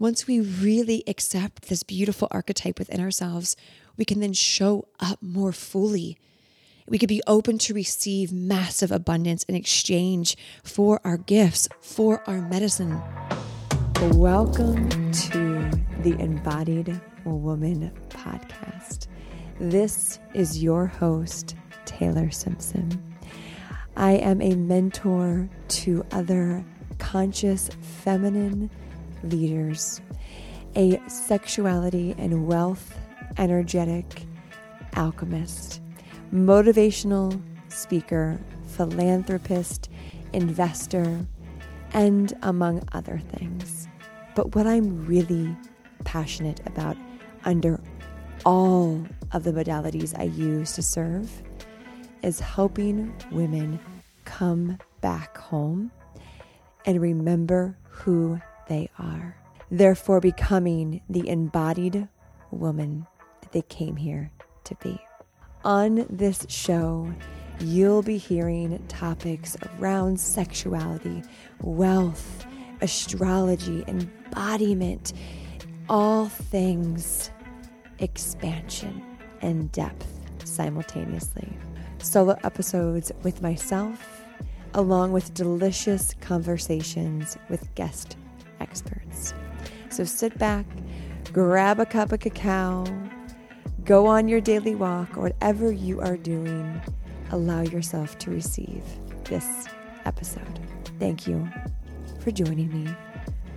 Once we really accept this beautiful archetype within ourselves, we can then show up more fully. We could be open to receive massive abundance in exchange for our gifts, for our medicine. Welcome to the Embodied Woman podcast. This is your host, Taylor Simpson. I am a mentor to other conscious feminine leaders, a sexuality and wealth energetic alchemist, motivational speaker, philanthropist, investor, and among other things. But what I'm really passionate about under all of the modalities I use to serve is helping women come back home and remember who they are, therefore becoming the embodied woman that they came here to be. On this show, you'll be hearing topics around sexuality, wealth, astrology, embodiment, all things expansion and depth simultaneously. Solo episodes with myself, along with delicious conversations with guest experts. So sit back, grab a cup of cacao, go on your daily walk, or whatever you are doing, allow yourself to receive this episode. Thank you for joining me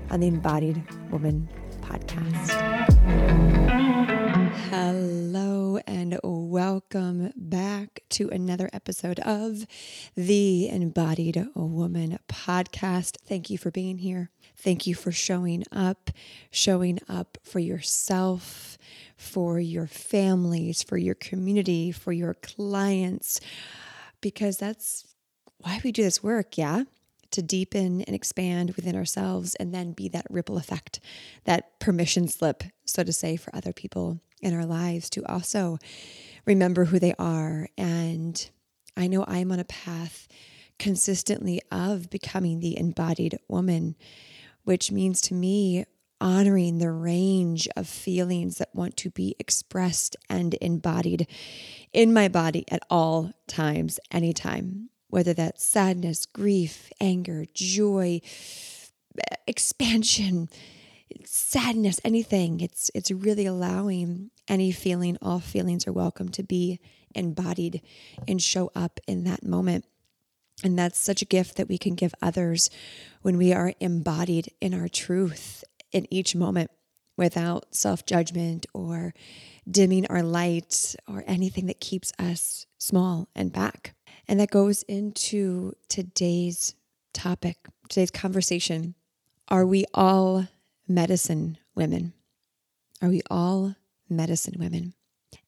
on the Embodied Woman podcast. Hello, and welcome back to another episode of the Embodied Woman podcast. Thank you for being here. Thank you for showing up, showing up for yourself, for your families, for your community, for your clients, because that's why we do this work, yeah? To deepen and expand within ourselves and then be that ripple effect, that permission slip, so to say, for other people in our lives to also remember who they are. And I know I'm on a path consistently of becoming the embodied woman which means to me honoring the range of feelings that want to be expressed and embodied in my body at all times, anytime, whether that's sadness, grief, anger, joy, expansion, sadness, anything. It's it's really allowing any feeling, all feelings are welcome to be embodied and show up in that moment. And that's such a gift that we can give others when we are embodied in our truth in each moment without self judgment or dimming our light or anything that keeps us small and back. And that goes into today's topic, today's conversation. Are we all medicine women? Are we all medicine women?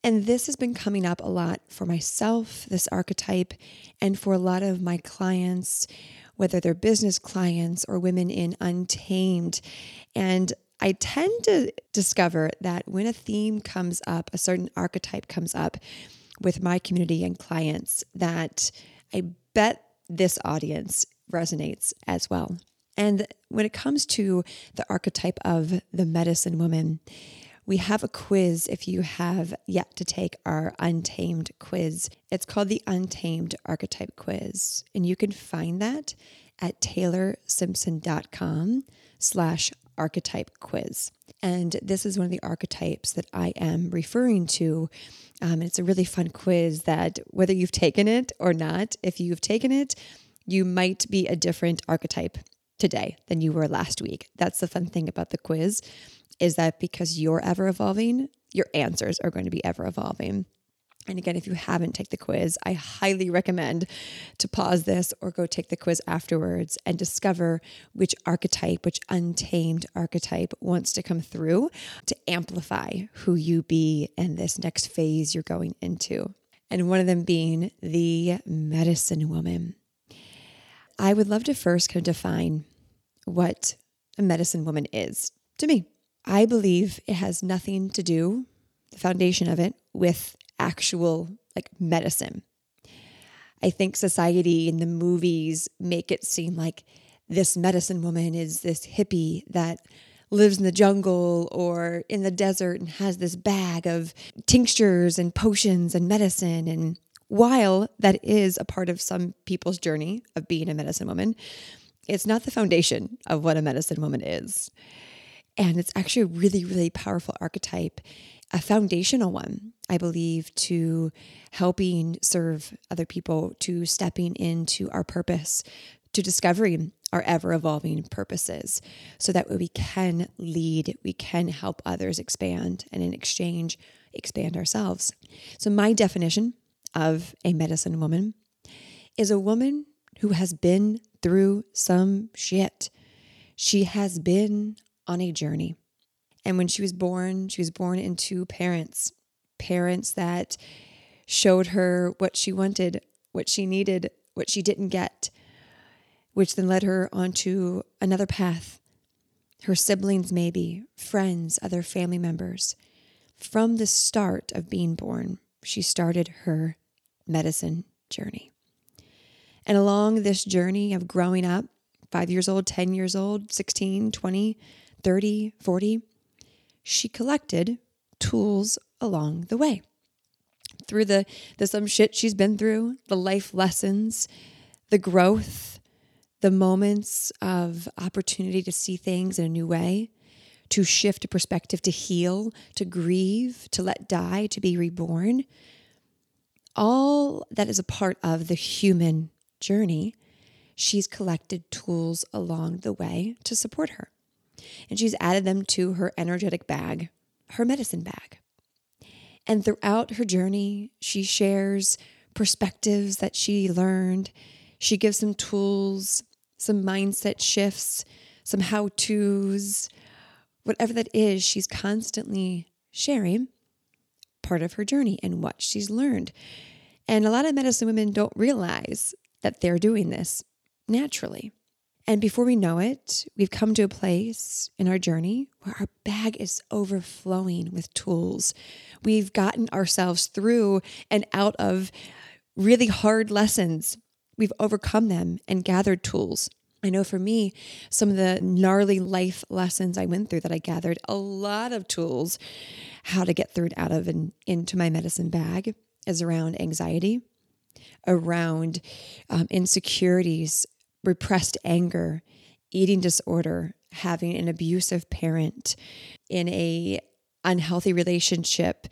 And this has been coming up a lot for myself, this archetype, and for a lot of my clients, whether they're business clients or women in Untamed. And I tend to discover that when a theme comes up, a certain archetype comes up with my community and clients, that I bet this audience resonates as well. And when it comes to the archetype of the medicine woman, we have a quiz if you have yet to take our Untamed quiz. It's called the Untamed Archetype Quiz, and you can find that at taylorsimpson.com slash archetype quiz. And this is one of the archetypes that I am referring to. Um, it's a really fun quiz that, whether you've taken it or not, if you've taken it, you might be a different archetype today than you were last week. That's the fun thing about the quiz is that because you're ever evolving, your answers are going to be ever evolving. And again, if you haven't taken the quiz, I highly recommend to pause this or go take the quiz afterwards and discover which archetype, which untamed archetype wants to come through to amplify who you be in this next phase you're going into. And one of them being the medicine woman. I would love to first kind of define what a medicine woman is to me. I believe it has nothing to do, the foundation of it, with actual like medicine. I think society and the movies make it seem like this medicine woman is this hippie that lives in the jungle or in the desert and has this bag of tinctures and potions and medicine. And while that is a part of some people's journey of being a medicine woman, it's not the foundation of what a medicine woman is. And it's actually a really, really powerful archetype, a foundational one, I believe, to helping serve other people, to stepping into our purpose, to discovering our ever evolving purposes so that we can lead, we can help others expand, and in exchange, expand ourselves. So, my definition of a medicine woman is a woman who has been through some shit. She has been on a journey. And when she was born, she was born into parents, parents that showed her what she wanted, what she needed, what she didn't get, which then led her onto another path. Her siblings, maybe, friends, other family members. From the start of being born, she started her medicine journey. And along this journey of growing up, five years old, 10 years old, 16, 20, 30, 40, she collected tools along the way. Through the, the some shit she's been through, the life lessons, the growth, the moments of opportunity to see things in a new way, to shift a perspective, to heal, to grieve, to let die, to be reborn. All that is a part of the human journey. She's collected tools along the way to support her. And she's added them to her energetic bag, her medicine bag. And throughout her journey, she shares perspectives that she learned. She gives some tools, some mindset shifts, some how to's, whatever that is, she's constantly sharing part of her journey and what she's learned. And a lot of medicine women don't realize that they're doing this naturally. And before we know it, we've come to a place in our journey where our bag is overflowing with tools. We've gotten ourselves through and out of really hard lessons. We've overcome them and gathered tools. I know for me, some of the gnarly life lessons I went through that I gathered a lot of tools how to get through and out of and into my medicine bag is around anxiety, around um, insecurities, repressed anger, eating disorder, having an abusive parent, in a unhealthy relationship,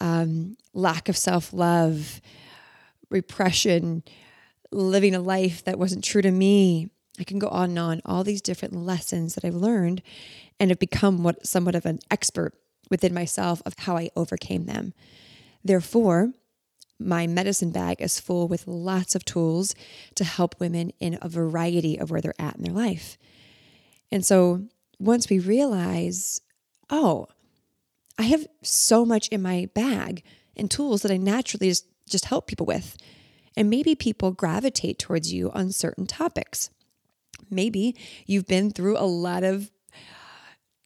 um, lack of self love, repression, living a life that wasn't true to me. I can go on and on. All these different lessons that I've learned, and have become what somewhat of an expert within myself of how I overcame them. Therefore, my medicine bag is full with lots of tools to help women in a variety of where they're at in their life. And so once we realize, oh, I have so much in my bag and tools that I naturally just, just help people with. And maybe people gravitate towards you on certain topics. Maybe you've been through a lot of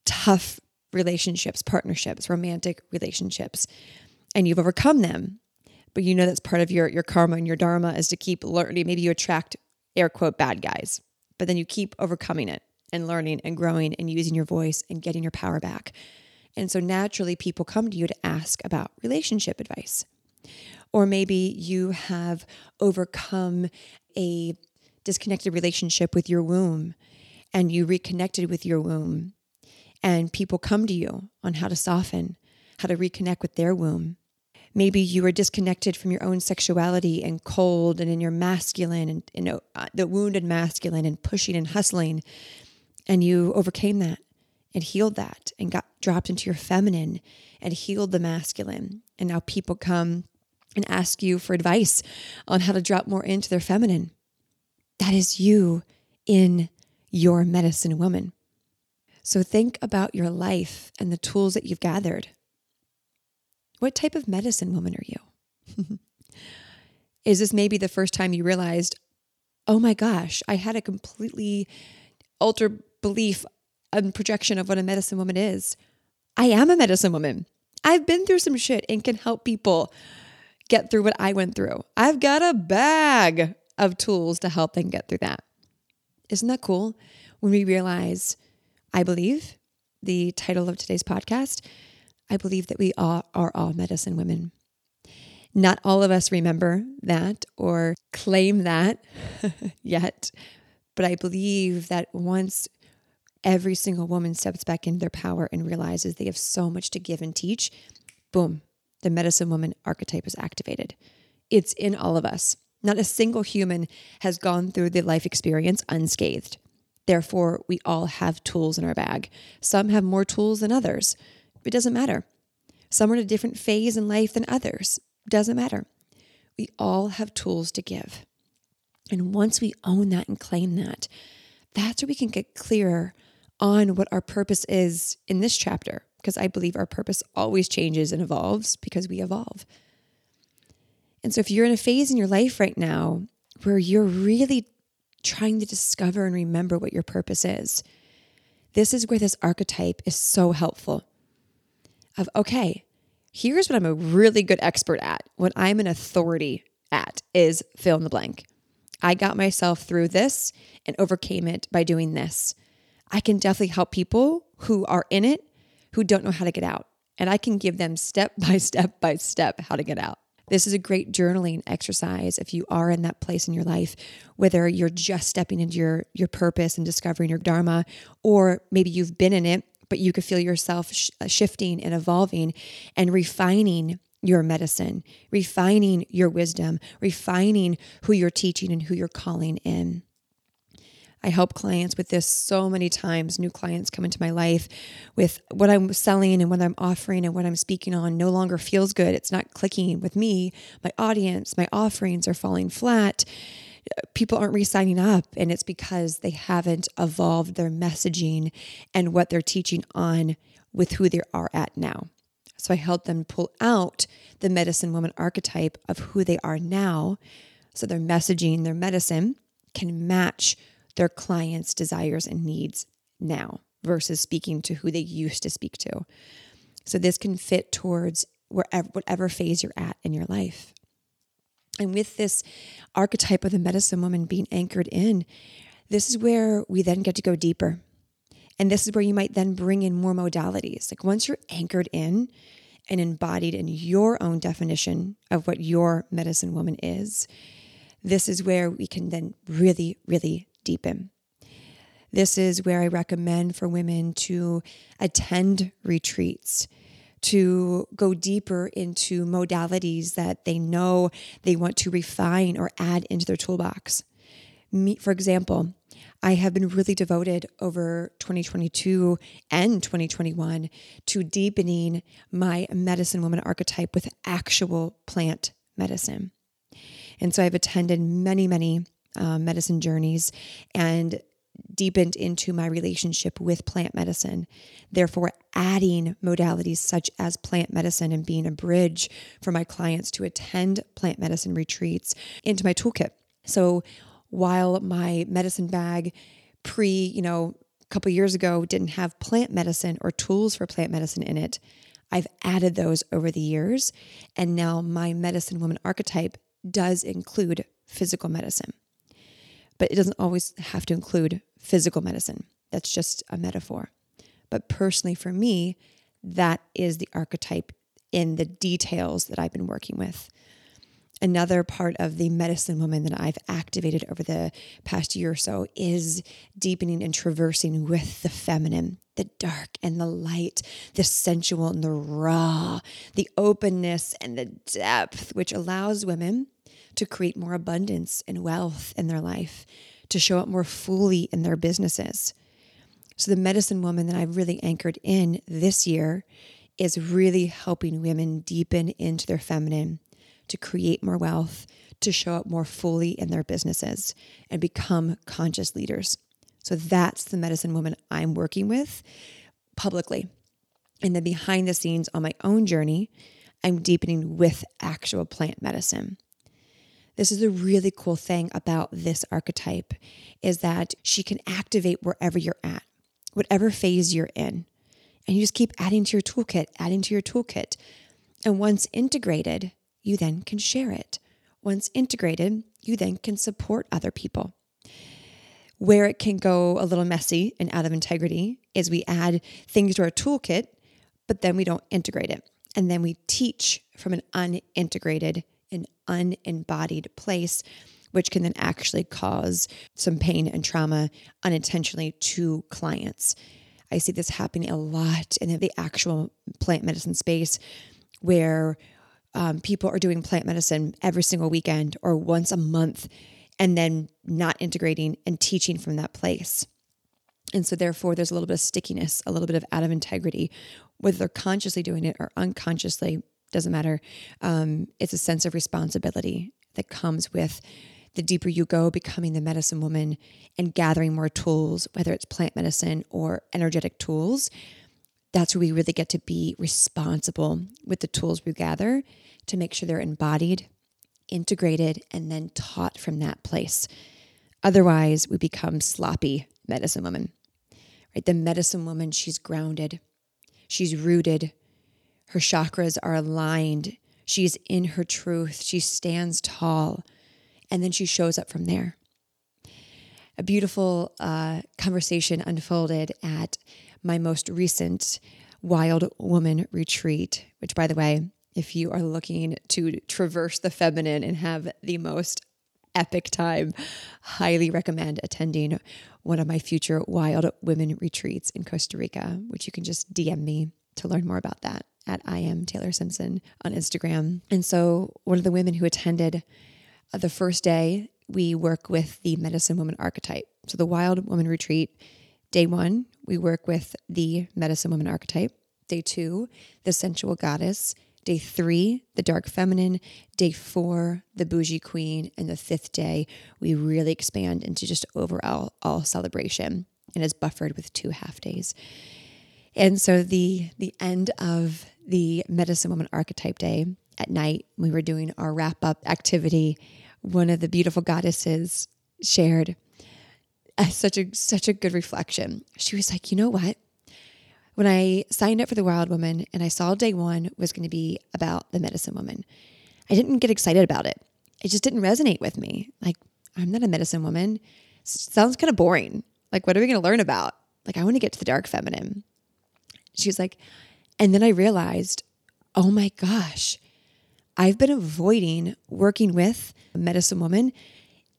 tough relationships, partnerships, romantic relationships, and you've overcome them but you know that's part of your your karma and your dharma is to keep learning. Maybe you attract air quote bad guys, but then you keep overcoming it and learning and growing and using your voice and getting your power back. And so naturally, people come to you to ask about relationship advice. Or maybe you have overcome a disconnected relationship with your womb and you reconnected with your womb. And people come to you on how to soften, how to reconnect with their womb. Maybe you were disconnected from your own sexuality and cold and in your masculine and you know, uh, the wounded masculine and pushing and hustling. And you overcame that and healed that and got dropped into your feminine and healed the masculine. And now people come and ask you for advice on how to drop more into their feminine. That is you in your medicine woman. So think about your life and the tools that you've gathered. What type of medicine woman are you? Is this maybe the first time you realized, oh my gosh, I had a completely altered belief and projection of what a medicine woman is? I am a medicine woman. I've been through some shit and can help people get through what I went through. I've got a bag of tools to help them get through that. Isn't that cool? When we realize, I believe the title of today's podcast, I believe that we all are all medicine women. Not all of us remember that or claim that yet, but I believe that once every single woman steps back into their power and realizes they have so much to give and teach, boom, the medicine woman archetype is activated. It's in all of us. Not a single human has gone through the life experience unscathed. Therefore, we all have tools in our bag. Some have more tools than others. It doesn't matter. Some are in a different phase in life than others. Doesn't matter. We all have tools to give. And once we own that and claim that, that's where we can get clearer on what our purpose is in this chapter. Because I believe our purpose always changes and evolves because we evolve. And so if you're in a phase in your life right now where you're really trying to discover and remember what your purpose is, this is where this archetype is so helpful. Of, okay, here's what I'm a really good expert at, what I'm an authority at is fill in the blank. I got myself through this and overcame it by doing this. I can definitely help people who are in it who don't know how to get out. And I can give them step by step by step how to get out. This is a great journaling exercise if you are in that place in your life, whether you're just stepping into your, your purpose and discovering your Dharma, or maybe you've been in it, but you could feel yourself sh- uh, shifting and evolving and refining your medicine, refining your wisdom, refining who you're teaching and who you're calling in. I help clients with this so many times. New clients come into my life with what I'm selling and what I'm offering and what I'm speaking on no longer feels good. It's not clicking with me. My audience, my offerings are falling flat. People aren't re signing up, and it's because they haven't evolved their messaging and what they're teaching on with who they are at now. So I help them pull out the medicine woman archetype of who they are now. So their messaging, their medicine can match their clients' desires and needs now versus speaking to who they used to speak to. So this can fit towards wherever whatever phase you're at in your life. And with this archetype of the medicine woman being anchored in, this is where we then get to go deeper. And this is where you might then bring in more modalities. Like once you're anchored in and embodied in your own definition of what your medicine woman is, this is where we can then really, really deepen. This is where I recommend for women to attend retreats, to go deeper into modalities that they know they want to refine or add into their toolbox. Me, for example, I have been really devoted over 2022 and 2021 to deepening my medicine woman archetype with actual plant medicine. And so I've attended many, many uh, medicine journeys and deepened into my relationship with plant medicine. Therefore, adding modalities such as plant medicine and being a bridge for my clients to attend plant medicine retreats into my toolkit. So, while my medicine bag pre, you know, a couple years ago didn't have plant medicine or tools for plant medicine in it, I've added those over the years. And now my medicine woman archetype does include physical medicine but it doesn't always have to include physical medicine. That's just a metaphor. But personally, for me, that is the archetype in the details that I've been working with. Another part of the medicine woman that I've activated over the past year or so is deepening and traversing with the feminine, the dark and the light, the sensual and the raw, the openness and the depth, which allows women to create more abundance and wealth in their life, to show up more fully in their businesses. So, the medicine woman that I've really anchored in this year is really helping women deepen into their feminine to create more wealth, to show up more fully in their businesses, and become conscious leaders. So, that's the medicine woman I'm working with publicly. And then behind the scenes on my own journey, I'm deepening with actual plant medicine. This is a really cool thing about this archetype is that she can activate wherever you're at, whatever phase you're in. And you just keep adding to your toolkit, adding to your toolkit. And once integrated, you then can share it. Once integrated, you then can support other people. Where it can go a little messy and out of integrity is we add things to our toolkit, but then we don't integrate it. And then we teach from an unintegrated and unembodied place, which can then actually cause some pain and trauma unintentionally to clients. I see this happening a lot in the actual plant medicine space where um, people are doing plant medicine every single weekend or once a month and then not integrating and teaching from that place. And so, therefore, there's a little bit of stickiness, a little bit of out of integrity, whether they're consciously doing it or unconsciously, doesn't matter. Um, it's a sense of responsibility that comes with the deeper you go, becoming the medicine woman and gathering more tools, whether it's plant medicine or energetic tools. That's where we really get to be responsible with the tools we gather to make sure they're embodied, integrated, and then taught from that place. Otherwise, we become sloppy medicine women. Right? The medicine woman, she's grounded, she's rooted, her chakras are aligned, she's in her truth, she stands tall, and then she shows up from there. A beautiful uh, conversation unfolded at my most recent Wild Woman retreat, which, by the way, if you are looking to traverse the feminine and have the most epic time, highly recommend attending one of my future Wild Women retreats in Costa Rica, which you can just DM me to learn more about that at I am Taylor Simpson on Instagram. And so, one of the women who attended uh, the first day, we work with the medicine woman archetype. So, the Wild Woman retreat, day one, we work with the medicine woman archetype. Day two, the sensual goddess. Day three, the dark feminine. Day four, the bougie queen. And the fifth day, we really expand into just overall all celebration and is buffered with two half days. And so the the end of the medicine woman archetype day at night, we were doing our wrap up activity. One of the beautiful goddesses shared such a such a good reflection. She was like, you know what? when I signed up for the Wild Woman and I saw day one was going to be about the medicine woman, I didn't get excited about it. It just didn't resonate with me. Like, I'm not a medicine woman. Sounds kind of boring. Like, what are we going to learn about? Like, I want to get to the dark feminine. She was like, and then I realized, oh my gosh, I've been avoiding working with a medicine woman,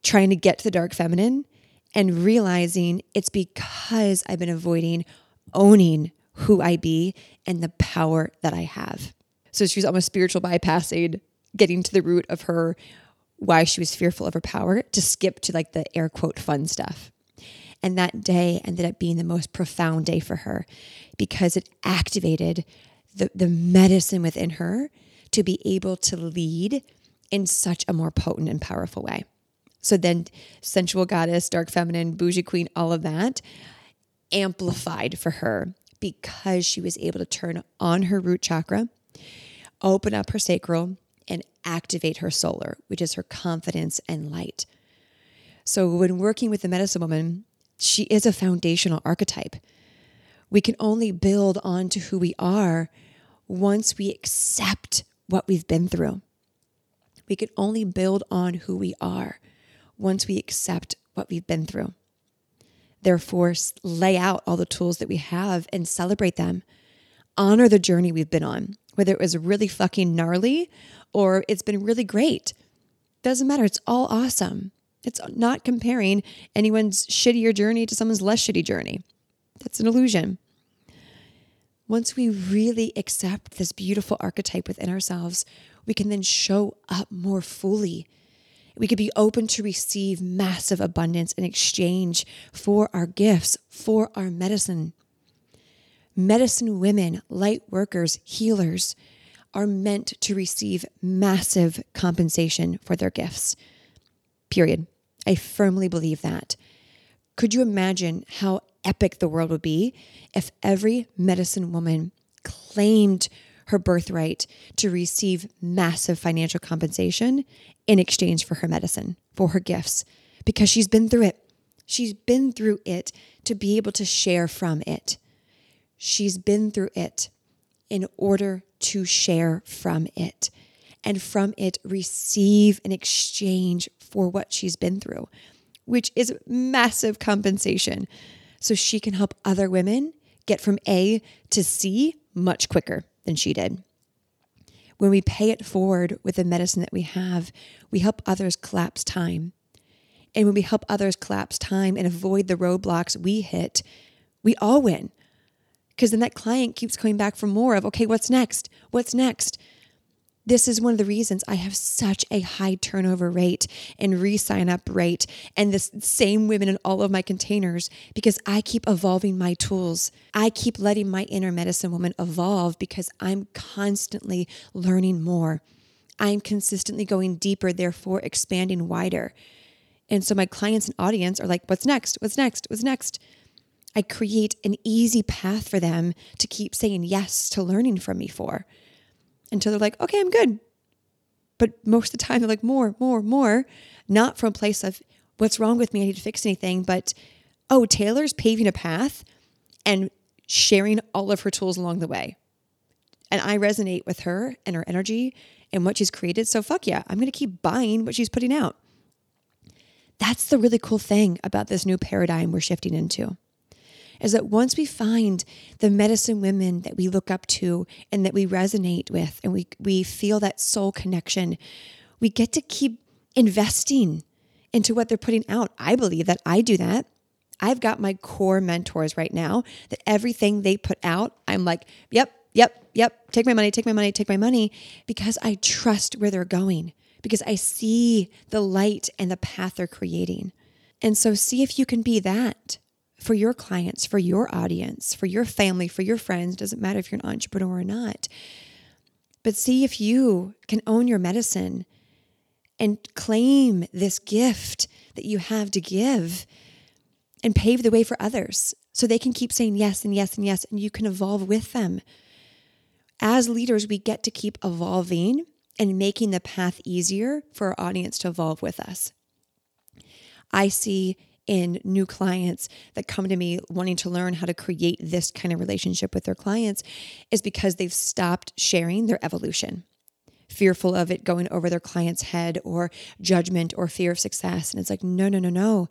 trying to get to the dark feminine, and realizing it's because I've been avoiding owning who I be and the power that I have. So she's almost spiritual bypassing getting to the root of her why she was fearful of her power to skip to like the air quote fun stuff. And that day ended up being the most profound day for her because it activated the, the medicine within her to be able to lead in such a more potent and powerful way. So then, sensual goddess, dark feminine, bougie queen, all of that amplified for her because she was able to turn on her root chakra, open up her sacral, and activate her solar, which is her confidence and light. So, when working with the medicine woman, she is a foundational archetype. We can only build on to who we are once we accept what we've been through. We can only build on who we are once we accept what we've been through. Therefore, lay out all the tools that we have and celebrate them. Honor the journey we've been on, whether it was really fucking gnarly or it's been really great. Doesn't matter. It's all awesome. It's not comparing anyone's shittier journey to someone's less shitty journey. That's an illusion. Once we really accept this beautiful archetype within ourselves, we can then show up more fully we could be open to receive massive abundance in exchange for our gifts, for our medicine. Medicine women, light workers, healers are meant to receive massive compensation for their gifts. Period. I firmly believe that. Could you imagine how epic the world would be if every medicine woman claimed her birthright to receive massive financial compensation in exchange for her medicine, for her gifts, because she's been through it. She's been through it to be able to share from it. She's been through it in order to share from it and from it receive an exchange for what she's been through, which is massive compensation. So she can help other women get from A to C much quicker than she did. When we pay it forward with the medicine that we have, we help others collapse time. And when we help others collapse time and avoid the roadblocks we hit, we all win. Because then that client keeps coming back for more of, okay, what's next? What's next? This is one of the reasons I have such a high turnover rate and re sign up rate and the same women in all of my containers because I keep evolving my tools. I keep letting my inner medicine woman evolve because I'm constantly learning more. I'm consistently going deeper, therefore expanding wider. And so my clients and audience are like, what's next? What's next? What's next? I create an easy path for them to keep saying yes to learning from me for until they're like, okay, I'm good. But most of the time, they're like, more, more, more, not from a place of what's wrong with me, I need to fix anything, but oh, Taylor's paving a path and sharing all of her tools along the way. And I resonate with her and her energy and what she's created. So fuck yeah, I'm going to keep buying what she's putting out. That's the really cool thing about this new paradigm we're shifting into is that once we find the medicine women that we look up to and that we resonate with and we, we feel that soul connection, we get to keep investing into what they're putting out. I believe that I do that. I've got my core mentors right now that everything they put out, I'm like, yep, yep, yep, take my money, take my money, take my money, because I trust where they're going, because I see the light and the path they're creating. And so, see if you can be that for your clients, for your audience, for your family, for your friends. Doesn't matter if you're an entrepreneur or not. But see if you can own your medicine and claim this gift that you have to give and pave the way for others so they can keep saying yes and yes and yes, and you can evolve with them. As leaders, we get to keep evolving and making the path easier for our audience to evolve with us. I see in new clients that come to me wanting to learn how to create this kind of relationship with their clients is because they've stopped sharing their evolution. Fearful of it going over their client's head or judgment or fear of success. And it's like no no no no.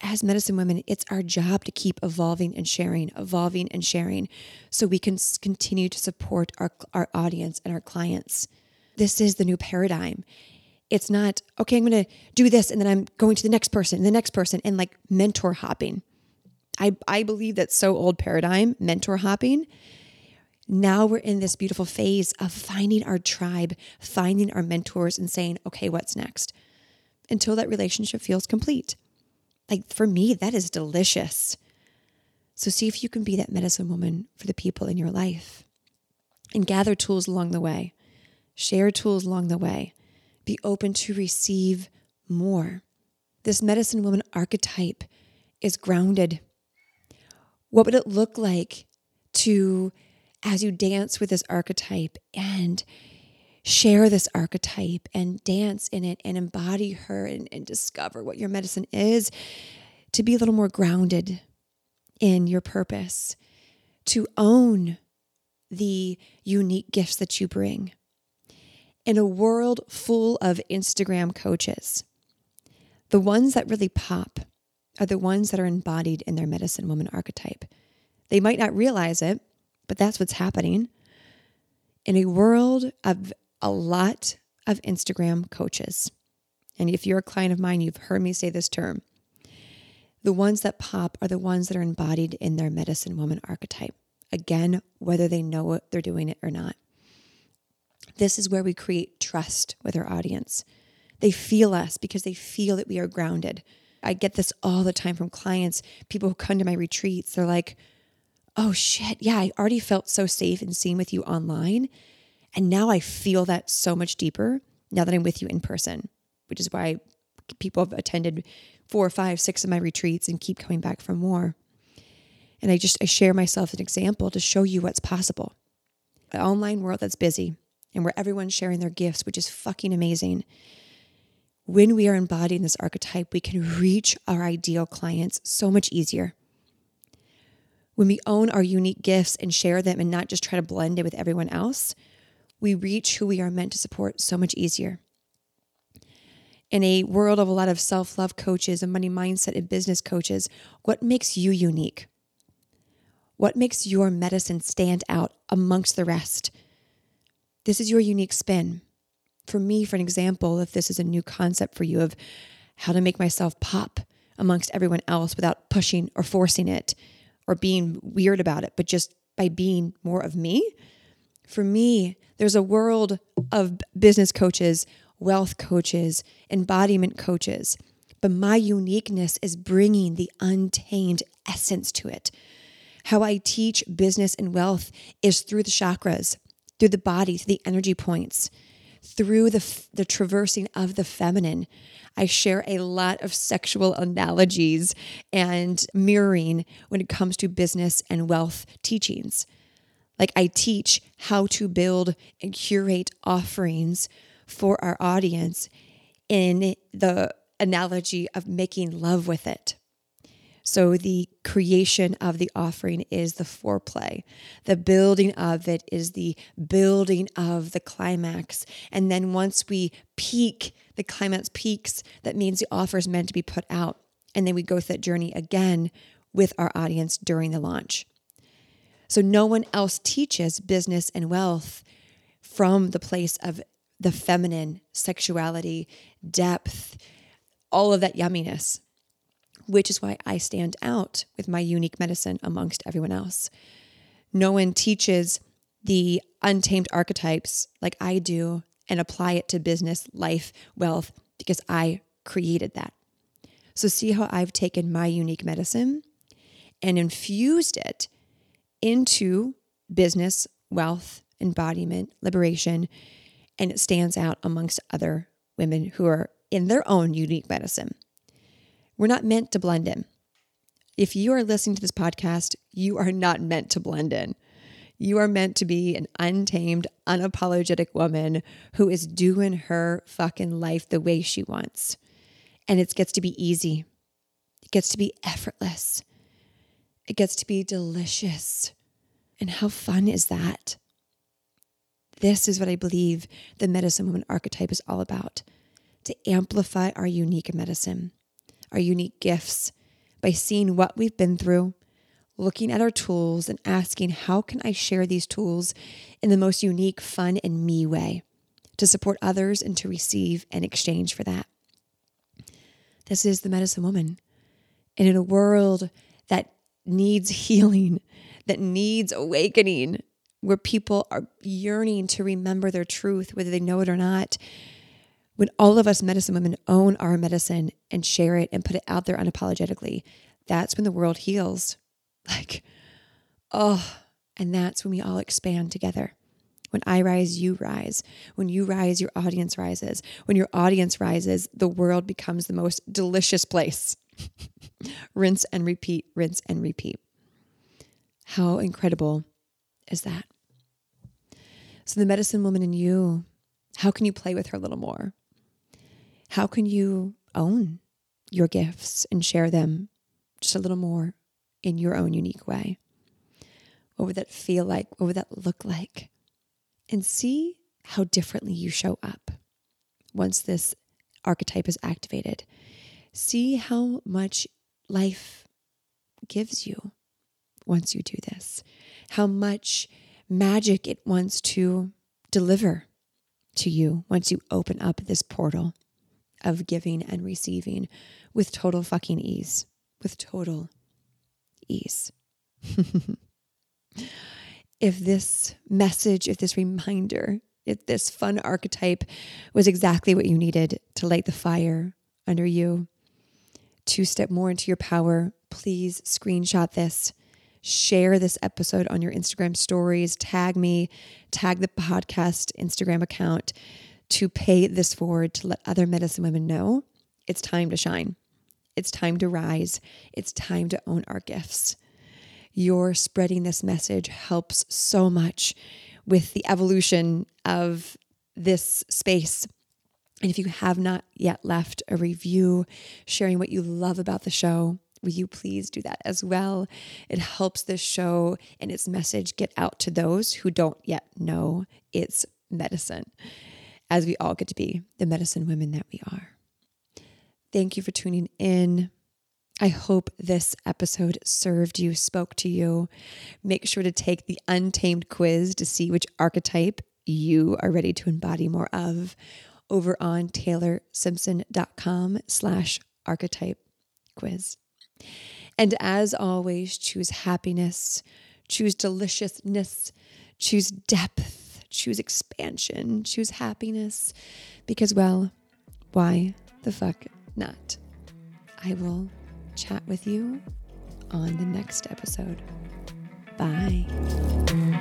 As medicine women it's our job to keep evolving and sharing evolving and sharing so we can continue to support our, our audience and our clients. This is the new paradigm it's not, okay, I'm going to do this and then I'm going to the next person the next person and like mentor hopping. I, I believe that's so old paradigm, mentor hopping. Now we're in this beautiful phase of finding our tribe, finding our mentors, and saying, okay, what's next? Until that relationship feels complete. Like for me, that is delicious. So see if you can be that medicine woman for the people in your life and gather tools along the way, share tools along the way be open to receive more. This medicine woman archetype is grounded. What would it look like to, as you dance with this archetype and share this archetype and dance in it and embody her and, and discover what your medicine is, to be a little more grounded in your purpose, to own the unique gifts that you bring in a world full of Instagram coaches, the ones that really pop are the ones that are embodied in their medicine woman archetype. They might not realize it, but that's what's happening. In a world of a lot of Instagram coaches, and if you're a client of mine, you've heard me say this term. The ones that pop are the ones that are embodied in their medicine woman archetype. Again, whether they know it, they're doing it or not. This is where we create trust with our audience. They feel us because they feel that we are grounded. I get this all the time from clients, people who come to my retreats. They're like, oh shit, yeah, I already felt so safe and seen with you online. And now I feel that so much deeper now that I'm with you in person, which is why people have attended four, five, six of my retreats and keep coming back for more. And I just I share myself an example to show you what's possible. An online world that's busy, and where everyone's sharing their gifts, which is fucking amazing. When we are embodying this archetype, we can reach our ideal clients so much easier. When we own our unique gifts and share them and not just try to blend in with everyone else, we reach who we are meant to support so much easier. In a world of a lot of self love coaches and money mindset and business coaches, what makes you unique? What makes your medicine stand out amongst the rest? This is your unique spin. For me, for an example, if this is a new concept for you of how to make myself pop amongst everyone else without pushing or forcing it or being weird about it, but just by being more of me. For me, there's a world of business coaches, wealth coaches, embodiment coaches, but my uniqueness is bringing the untamed essence to it. How I teach business and wealth is through the chakras, through the body, through the energy points, through the, the traversing of the feminine. I share a lot of sexual analogies and mirroring when it comes to business and wealth teachings. Like I teach how to build and curate offerings for our audience in the analogy of making love with it. So, the creation of the offering is the foreplay. The building of it is the building of the climax. And then once we peak, the climax peaks, that means the offer is meant to be put out. And then we go through that journey again with our audience during the launch. So, no one else teaches business and wealth from the place of the feminine, sexuality, depth, all of that yumminess which is why I stand out with my unique medicine amongst everyone else. No one teaches the untamed archetypes like I do and apply it to business, life, wealth, because I created that. So, see how I've taken my unique medicine and infused it into business, wealth, embodiment, liberation, and it stands out amongst other women who are in their own unique medicine. We're not meant to blend in. If you are listening to this podcast, you are not meant to blend in. You are meant to be an untamed, unapologetic woman who is doing her fucking life the way she wants. And it gets to be easy, it gets to be effortless, it gets to be delicious. And how fun is that? This is what I believe the medicine woman archetype is all about to amplify our unique medicine our unique gifts by seeing what we've been through, looking at our tools, and asking, how can I share these tools in the most unique, fun, and me way to support others and to receive and exchange for that? This is the medicine woman. And in a world that needs healing, that needs awakening, where people are yearning to remember their truth, whether they know it or not, when all of us medicine women own our medicine and share it and put it out there unapologetically, that's when the world heals. Like, oh, and that's when we all expand together. When I rise, you rise. When you rise, your audience rises. When your audience rises, the world becomes the most delicious place. rinse and repeat, rinse and repeat. How incredible is that? So, the medicine woman in you, how can you play with her a little more? How can you own your gifts and share them just a little more in your own unique way? What would that feel like? What would that look like? And see how differently you show up once this archetype is activated. See how much life gives you once you do this, how much magic it wants to deliver to you once you open up this portal of giving and receiving with total fucking ease. With total ease. if this message, if this reminder, if this fun archetype was exactly what you needed to light the fire under you, to step more into your power, please screenshot this. Share this episode on your Instagram stories. Tag me, tag the podcast Instagram account to pay this forward to let other medicine women know it's time to shine. It's time to rise. It's time to own our gifts. Your spreading this message helps so much with the evolution of this space. And if you have not yet left a review sharing what you love about the show, will you please do that as well? It helps this show and its message get out to those who don't yet know its medicine as we all get to be the medicine women that we are. Thank you for tuning in. I hope this episode served you, spoke to you. Make sure to take the Untamed quiz to see which archetype you are ready to embody more of over on taylorsimpson.com slash archetype quiz. And as always, choose happiness, choose deliciousness, choose depth, choose expansion, choose happiness, because, well, why the fuck not? I will chat with you on the next episode. Bye.